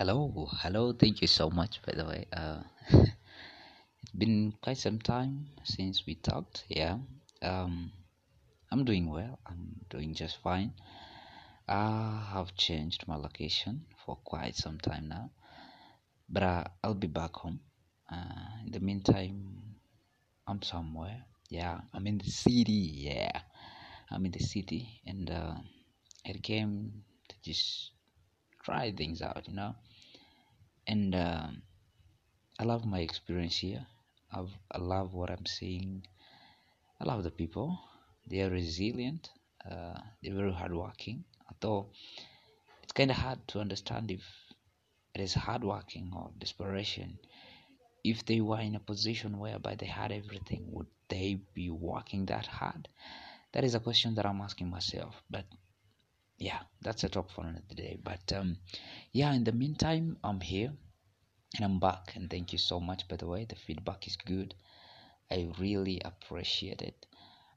Hello, hello. Thank you so much, by the way. Uh, it's been quite some time since we talked. Yeah. Um, I'm doing well. I'm doing just fine. I have changed my location for quite some time now, but uh, I'll be back home. Uh, in the meantime, I'm somewhere. Yeah, I'm in the city. Yeah, I'm in the city, and uh, I came to just try things out, you know. And um, I love my experience here. I've, I love what I'm seeing. I love the people. They are resilient. Uh, they're very hardworking. Although it's kind of hard to understand if it is hardworking or desperation. If they were in a position whereby they had everything, would they be working that hard? That is a question that I'm asking myself. But yeah, that's a talk for another day. But um, yeah, in the meantime, I'm here and I'm back. And thank you so much, by the way. The feedback is good. I really appreciate it.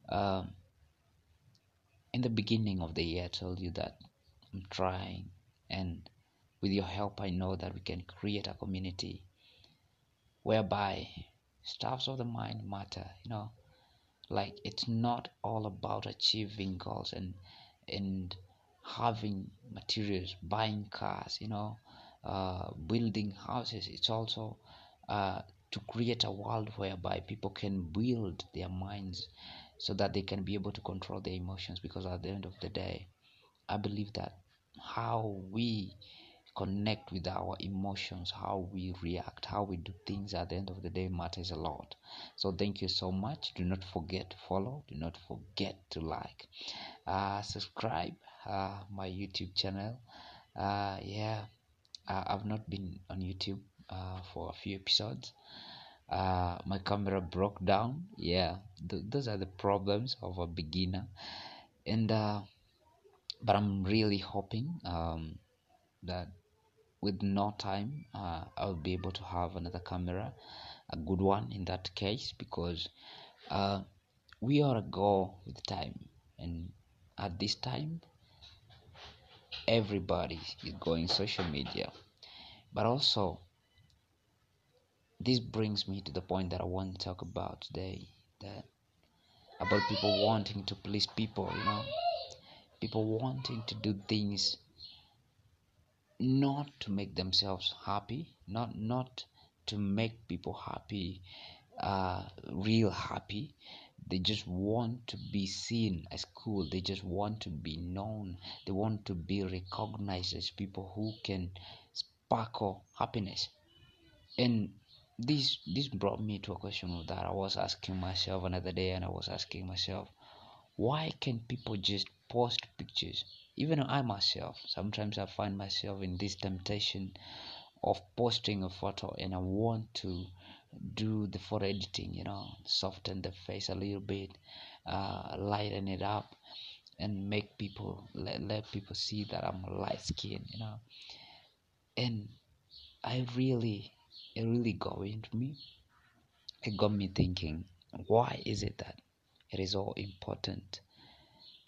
Um, in the beginning of the year, I told you that I'm trying, and with your help, I know that we can create a community whereby stuffs of the mind matter. You know, like it's not all about achieving goals and and having materials, buying cars. You know, uh, building houses. It's also uh, to create a world whereby people can build their minds so that they can be able to control their emotions because at the end of the day i believe that how we connect with our emotions how we react how we do things at the end of the day matters a lot. So thank you so much. Do not forget to follow do not forget to like. Uh, subscribe uh, my youtube channel. Uh, yeah i've not been on youtube uh, for a few episodes. Uh, my camera broke down. Yeah th- those are the problems of a beginner. And uh, but i'm really hoping um, that with no time uh, i'll be able to have another camera a good one in that case because uh, we are a go with time. And at this time everybody is going social media. But also this brings me to the point that I want to talk about today that about people wanting to please people, you know, people wanting to do things not to make themselves happy, not not to make people happy, uh, real happy. They just want to be seen as cool. They just want to be known. They want to be recognized as people who can sparkle happiness. And this this brought me to a question that I was asking myself another day, and I was asking myself, why can people just post pictures? Even I myself, sometimes I find myself in this temptation of posting a photo, and I want to do the photo editing, you know, soften the face a little bit, uh, lighten it up, and make people let, let people see that I'm light skinned, you know. And I really it really got into me. It got me thinking, why is it that it is all important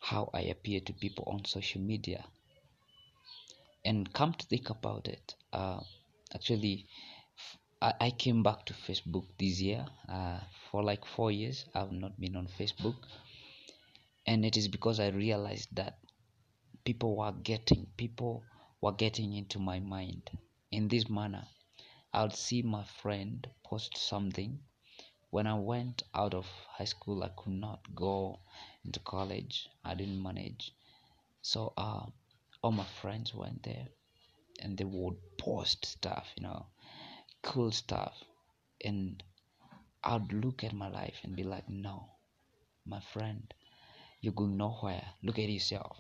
how I appear to people on social media? And come to think about it, uh, actually, I, I came back to Facebook this year. Uh, for like four years, I've not been on Facebook, and it is because I realized that people were getting people were getting into my mind in this manner I'd see my friend post something. When I went out of high school, I could not go into college. I didn't manage. So uh, all my friends went there and they would post stuff, you know, cool stuff. And I'd look at my life and be like, no, my friend, you're going nowhere. Look at yourself.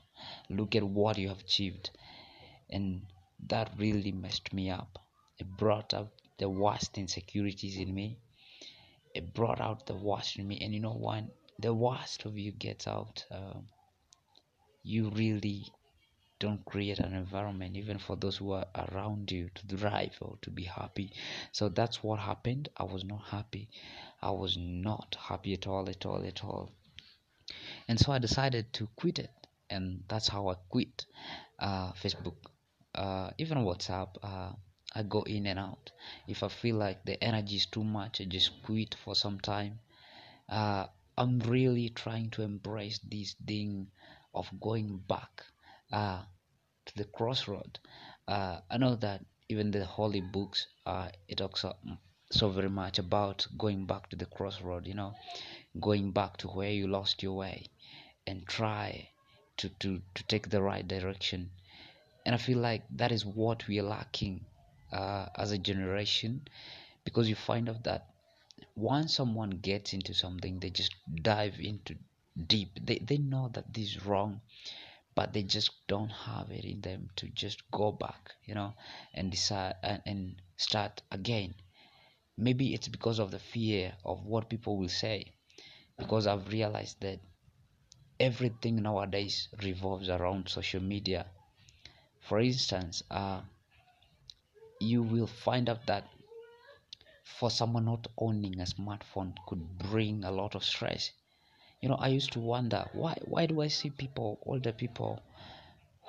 Look at what you have achieved. And that really messed me up it brought out the worst insecurities in me it brought out the worst in me and you know when the worst of you gets out uh, you really don't create an environment even for those who are around you to thrive or to be happy so that's what happened i was not happy i was not happy at all at all at all and so i decided to quit it and that's how i quit uh, facebook uh, even WhatsApp. Uh, I go in and out. If I feel like the energy is too much, I just quit for some time. I'm really trying to embrace this thing of going back uh, to the crossroad. Uh, I know that even the holy books, uh, it talks so, so very much about going back to the crossroad. You know, going back to where you lost your way, and try to to to take the right direction. And I feel like that is what we are lacking uh, as a generation, because you find out that once someone gets into something they just dive into deep. They, they know that this is wrong but they just don't have it in them to just go back you know and decide and, and start again. Maybe it's because of the fear of what people will say because i've realized that everything nowadays revolves around social media. For instance uh, you will find out that for someone not owning a smartphone could bring a lot of stress. You know i used to wonder why why do i see people older people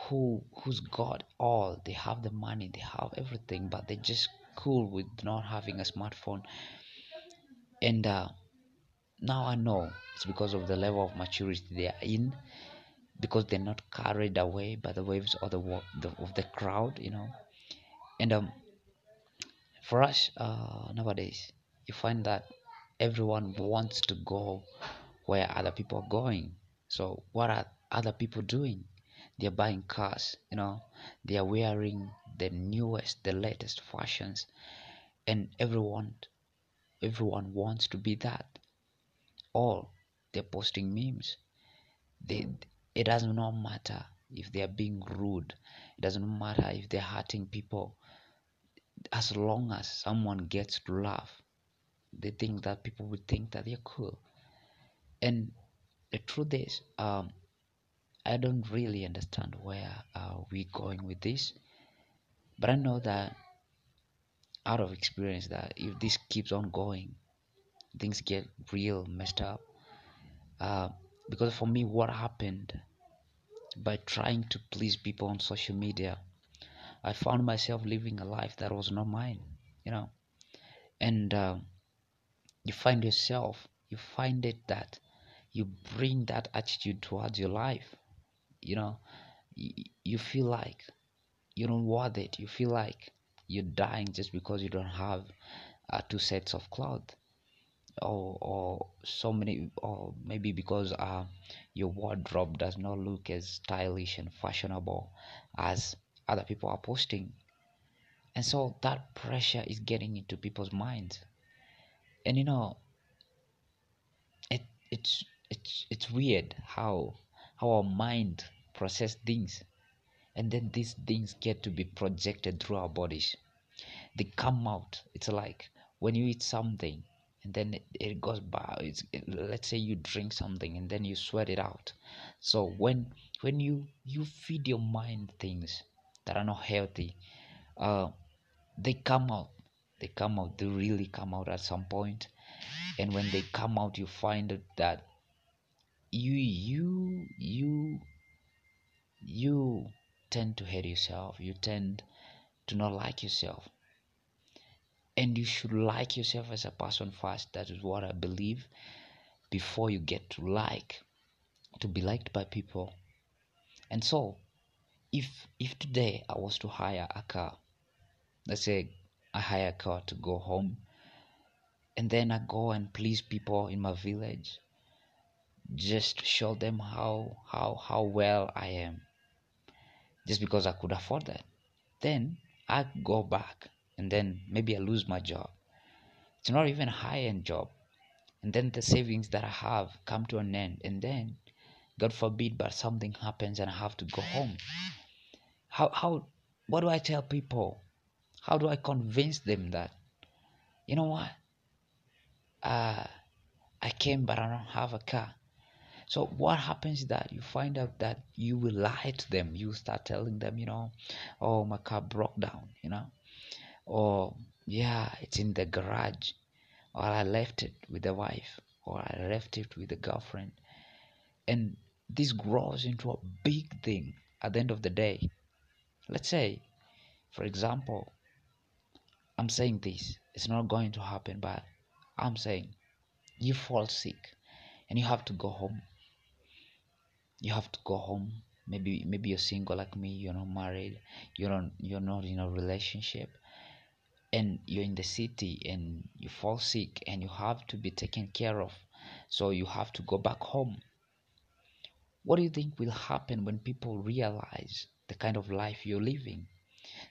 who who's got all they have the money they have everything but they're just cool with not having a smartphone. And uh, now i know it's because of the level of maturity they are in because they're not carried away by the waves of the, the of the crowd you know. And um for us uh, nowadays you find that everyone wants to go where other people are going. So what are other people doing? They're buying cars you know. They are wearing the newest the latest fashions. And everyone everyone wants to be that. Or they're posting memes. They it does not matter if they are being rude. It doesn't matter if they're hurting people as long as someone gets to laugh they think that people would think that they're cool. And the truth is um, i don't really understand where are we going with this but i know that out of experience that if this keeps on going things get real messed up. Uh, because for me what happened by trying to please people on social media I found myself living a life that was not mine, you know. And uh, you find yourself, you find it that you bring that attitude towards your life, you know. You, you feel like you don't want it. You feel like you're dying just because you don't have uh, two sets of clothes or or so many or maybe because uh, your wardrobe does not look as stylish and fashionable as other people are posting. And so that pressure is getting into people's minds. And you know it it's it's it's weird how how our mind process things. And then these things get to be projected through our bodies. They come out. It's like when you eat something and then it, it goes by it's it, let's say you drink something and then you sweat it out. So when when you you feed your mind things that are not healthy uh, they come out. They come out they really come out at some point. And when they come out you find that you you you you tend to hate yourself. You tend to not like yourself. And you should like yourself as a person first. That is what i believe before you get to like to be liked by people. And so if if today I was to hire a car, let's say I hire a car to go home, and then I go and please people in my village, just show them how how how well I am, just because I could afford that, then I go back and then maybe I lose my job. It's not even a high end job, and then the savings that I have come to an end, and then God forbid, but something happens and I have to go home. How how what do i tell people? How do i convince them that you know what? Uh i came but i don't have a car. So what happens is that you find out that you will lie to them. You start telling them you know oh my car broke down you know? Or yeah it's in the garage or i left it with the wife or i left it with the girlfriend. And this grows into a big thing at the end of the day let's say For example, I'm saying this, it's not going to happen, but I'm saying you fall sick and you have to go home. You have to go home. Maybe maybe you're single like me, you're not married, you're not you're not in a relationship, and you're in the city and you fall sick and you have to be taken care of. So you have to go back home. What do you think will happen when people realize the kind of life you're living?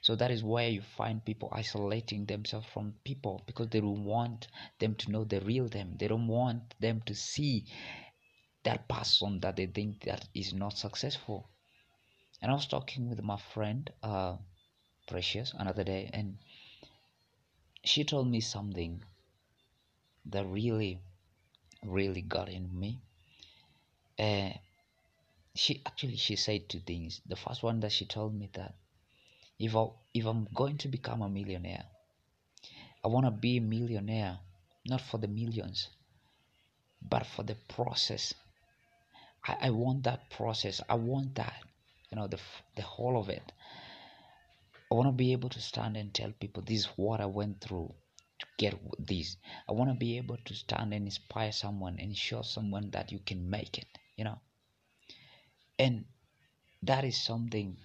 So that is why you find people isolating themselves from people because they don't want them to know the real them. They don't want them to see that person that they think that is not successful. And I was talking with my friend, uh, Precious, another day, and she told me something that really, really got in me. Uh, she actually she said two things. The first one that she told me that if I if I'm going to become a millionaire, I want to be a millionaire not for the millions, but for the process. I, I want that process. I want that, you know, the the whole of it. I want to be able to stand and tell people this is what I went through to get this. I want to be able to stand and inspire someone and show someone that you can make it, you know. And that is something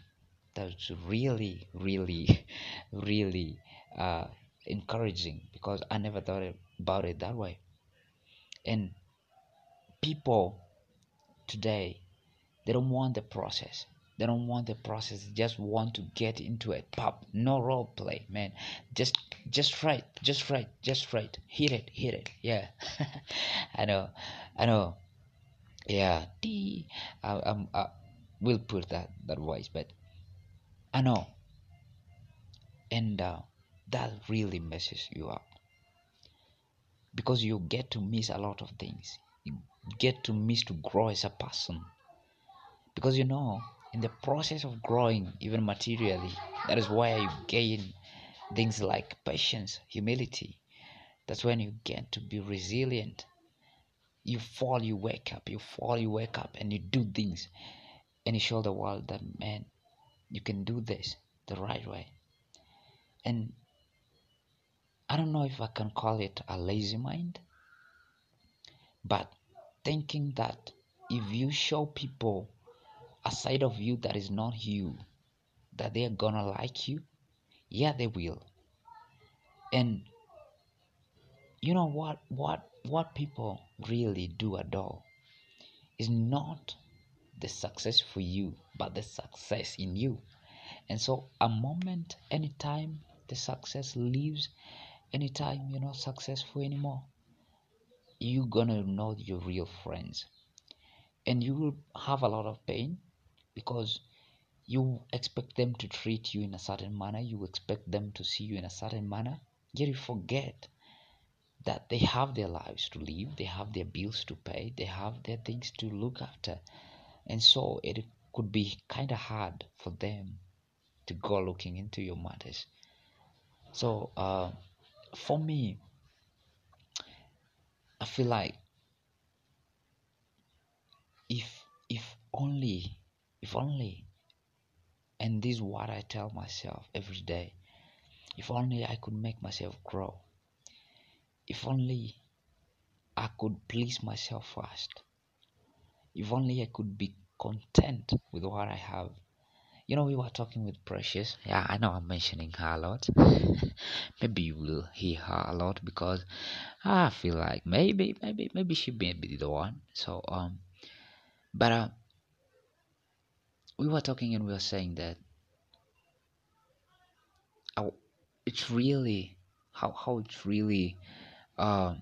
that's really, really, really uh, encouraging because I never thought about it that way. And people today, they don't want the process. They don't want the process. They just want to get into a pub. No role play, man. Just, just right, just right, just right. Hit it, hit it. Yeah, I know, I know. Yeah, D. I, I'm. I will put that that voice, but I know. And uh, that really messes you up because you get to miss a lot of things. You get to miss to grow as a person because you know in the process of growing even materially that is why you gain things like patience humility that's when you get to be resilient you fall you wake up you fall you wake up and you do things and you show the world that man you can do this the right way. And i don't know if i can call it a lazy mind but thinking that if you show people a side of you that is not you that they're gonna like you yeah they will. And you know what what what people really do adore is not the success for you but the success in you. And so a moment anytime the success leaves anytime you're not successful anymore you're gonna know your real friends. And you will have a lot of pain because you expect them to treat you in a certain manner, you expect them to see you in a certain manner, yet you forget that they have their lives to live, they have their bills to pay, they have their things to look after. And so it could be kind of hard for them to go looking into your matters. So, uh, for me, I feel like if if only if only, and this is what I tell myself every day, if only I could make myself grow, if only I could please myself first, if only I could be content with what I have. You know, we were talking with Precious. Yeah, I know I'm mentioning her a lot. maybe you will hear her a lot because I feel like maybe, maybe, maybe she may be the one. So, um, but uh, we were talking and we were saying that it's really how how it's really uh,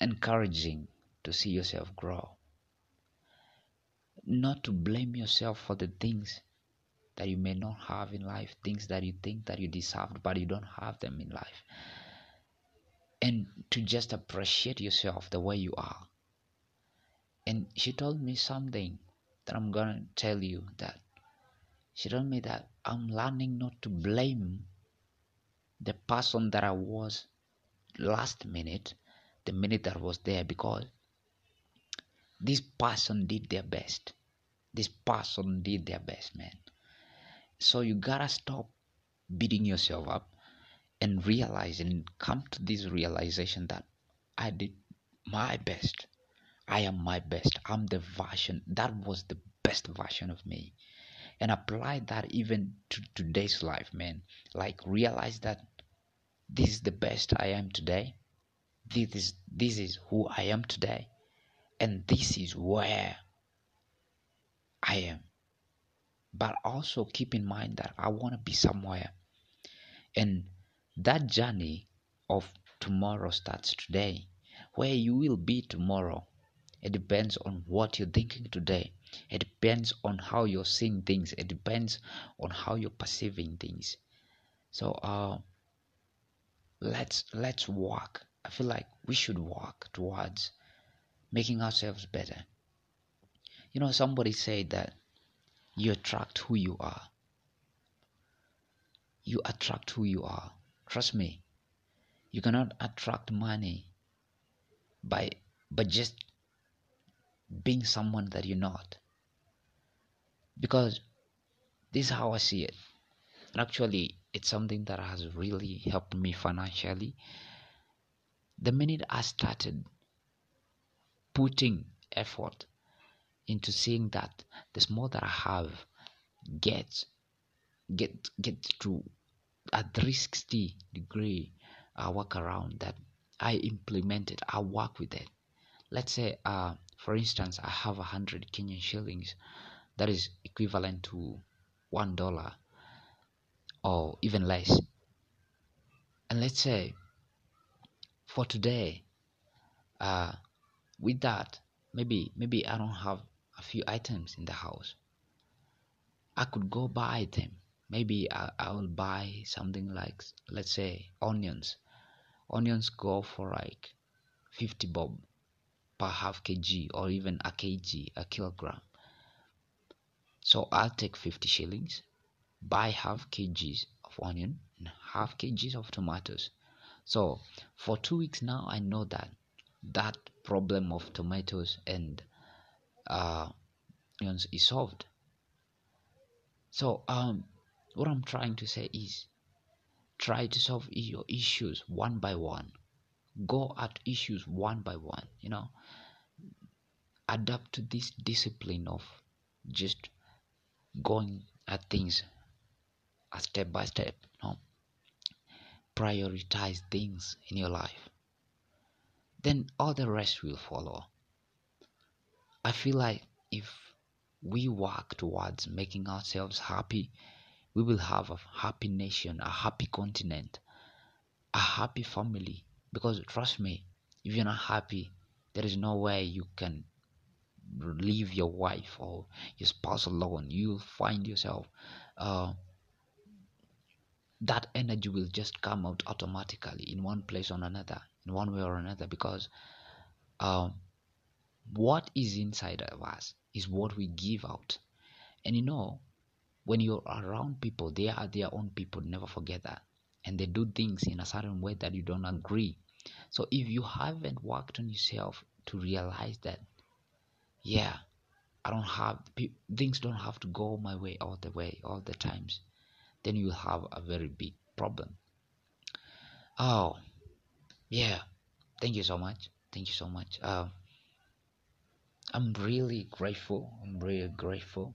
encouraging to see yourself grow. Not to blame yourself for the things that you may not have in life, things that you think that you deserved, but you don't have them in life. And to just appreciate yourself the way you are. And she told me something that I'm gonna tell you that she told me that I'm learning not to blame the person that I was last minute, the minute that was there, because this person did their best. This person did their best, man. So you gotta stop beating yourself up and realize and come to this realization that I did my best. I am my best. I'm the version that was the best version of me. And apply that even to today's life, man. Like realize that this is the best I am today. This is this is who I am today. And this is where I am. But also keep in mind that I want to be somewhere. And that journey of tomorrow starts today. Where you will be tomorrow, it depends on what you're thinking today. It depends on how you're seeing things. It depends on how you're perceiving things. So uh let's let's work. I feel like we should work towards making ourselves better. You know, somebody said that you attract who you are. You attract who you are. Trust me. You cannot attract money by by just being someone that you're not. Because this is how I see it. And actually it's something that has really helped me financially. The minute I started putting effort into seeing that the more that I have get get get to a 360 degree uh, work around that I implemented, I work with it. Let's say, uh, for instance, I have a hundred Kenyan shillings, that is equivalent to one dollar or even less. And let's say, for today, uh, with that, maybe maybe I don't have a few items in the house. I could go buy them maybe I, I will buy something like let's say onions onions go for like 50 bob per half kg or even a kg a kilogram so i'll take 50 shillings buy half kgs of onion and half kgs of tomatoes so for two weeks now i know that that problem of tomatoes and uh, onions is solved so um what I'm trying to say is try to solve your issues one by one. Go at issues one by one, you know. Adapt to this discipline of just going at things a step by step, you know. Prioritize things in your life. Then all the rest will follow. I feel like if we work towards making ourselves happy we will have a happy nation, a happy continent, a happy family. Because trust me, if you're not happy, there is no way you can leave your wife or your spouse alone. You'll find yourself uh, that energy will just come out automatically in one place or another, in one way or another, because um, what is inside of us is what we give out. And you know, when you're around people they are their own people never forget that and they do things in a certain way that you don't agree so if you haven't worked on yourself to realize that yeah i don't have things don't have to go my way all the way all the times then you'll have a very big problem. Oh yeah. Thank you so much. Thank you so much. Uh, i'm really grateful. I'm really grateful.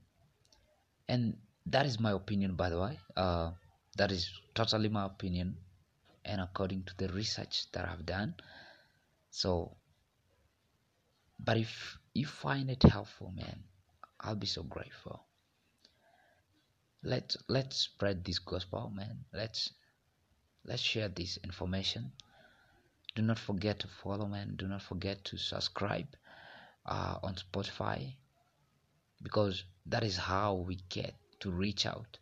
And that is my opinion by the way. Uh, that is totally my opinion. And according to the research that i've done. So but if you find it helpful man i'll be so grateful let's let's spread this gospel man. Let's let's share this information. Do not forget to follow man. Do not forget to subscribe uh, on spotify because that is how we get to reach out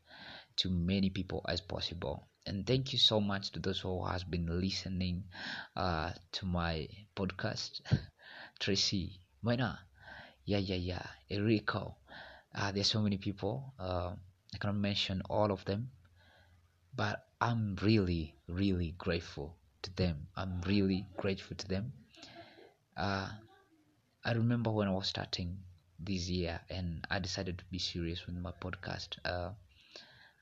to many people as possible. And thank you so much to those who has been listening uh, to my podcast. Tracy Mena, yeah yeah yeah. Enrico. Uh, there's so many people uh, I cannot mention all of them but I'm really really grateful to them. I'm really grateful to them. Uh, I remember when I was starting this year and I decided to be serious with my podcast. Uh,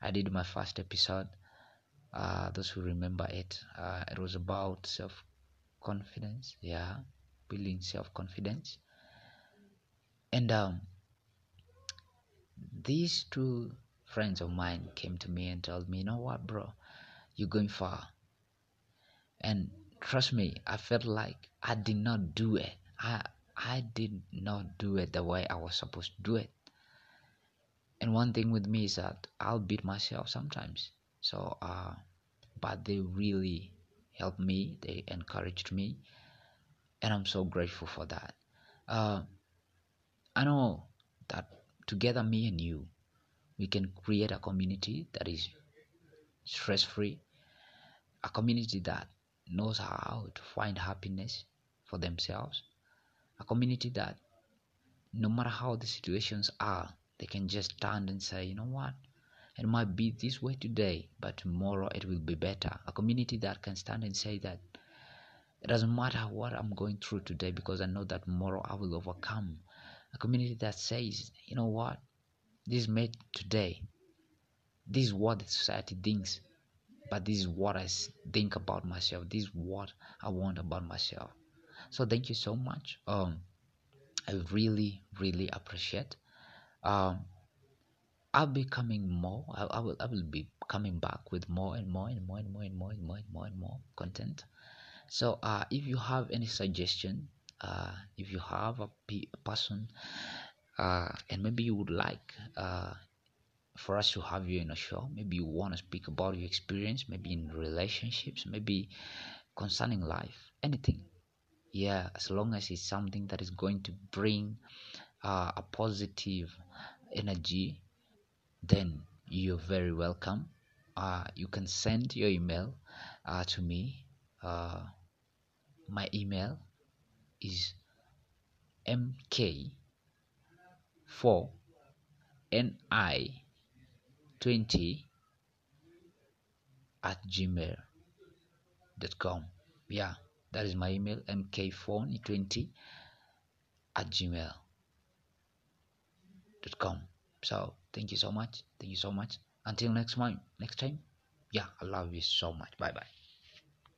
I did my first episode. Uh, those who remember it uh, it was about self confidence yeah building self confidence and um, these two friends of mine came to me and told me you know what bro? You're going far. And trust me i felt like i did not do it. I i did not do it the way i was supposed to do it. And one thing with me is that i'll beat myself sometimes. So uh but they really helped me they encouraged me and i'm so grateful for that. Uh i know that together me and you we can create a community that is stress free a community that knows how to find happiness for themselves a community that no matter how the situations are they can just stand and say you know what? It might be this way today but tomorrow it will be better. A community that can stand and say that it doesn't matter what i'm going through today because i know that tomorrow i will overcome. A community that says you know what this is made today. This is what the society thinks but this is what i think about myself. This is what i want about myself. So thank you so much. Um i really really appreciate. Um i'll be coming more. I, I will i will be coming back with more and more and more and more and more and more and more and more content. So uh if you have any suggestion uh if you have a person uh and maybe you would like uh for us to have you in a show. Maybe you want to speak about your experience maybe in relationships maybe concerning life anything. Yeah as long as it's something that is going to bring uh, a positive energy then you're very welcome. Uh, you can send your email uh, to me. Uh, my email is mk 4 ni 20 at gmail.com yeah that is my email mk420 at gmail.com so thank you so much thank you so much. Until next time next time. Yeah i love you so much. Bye bye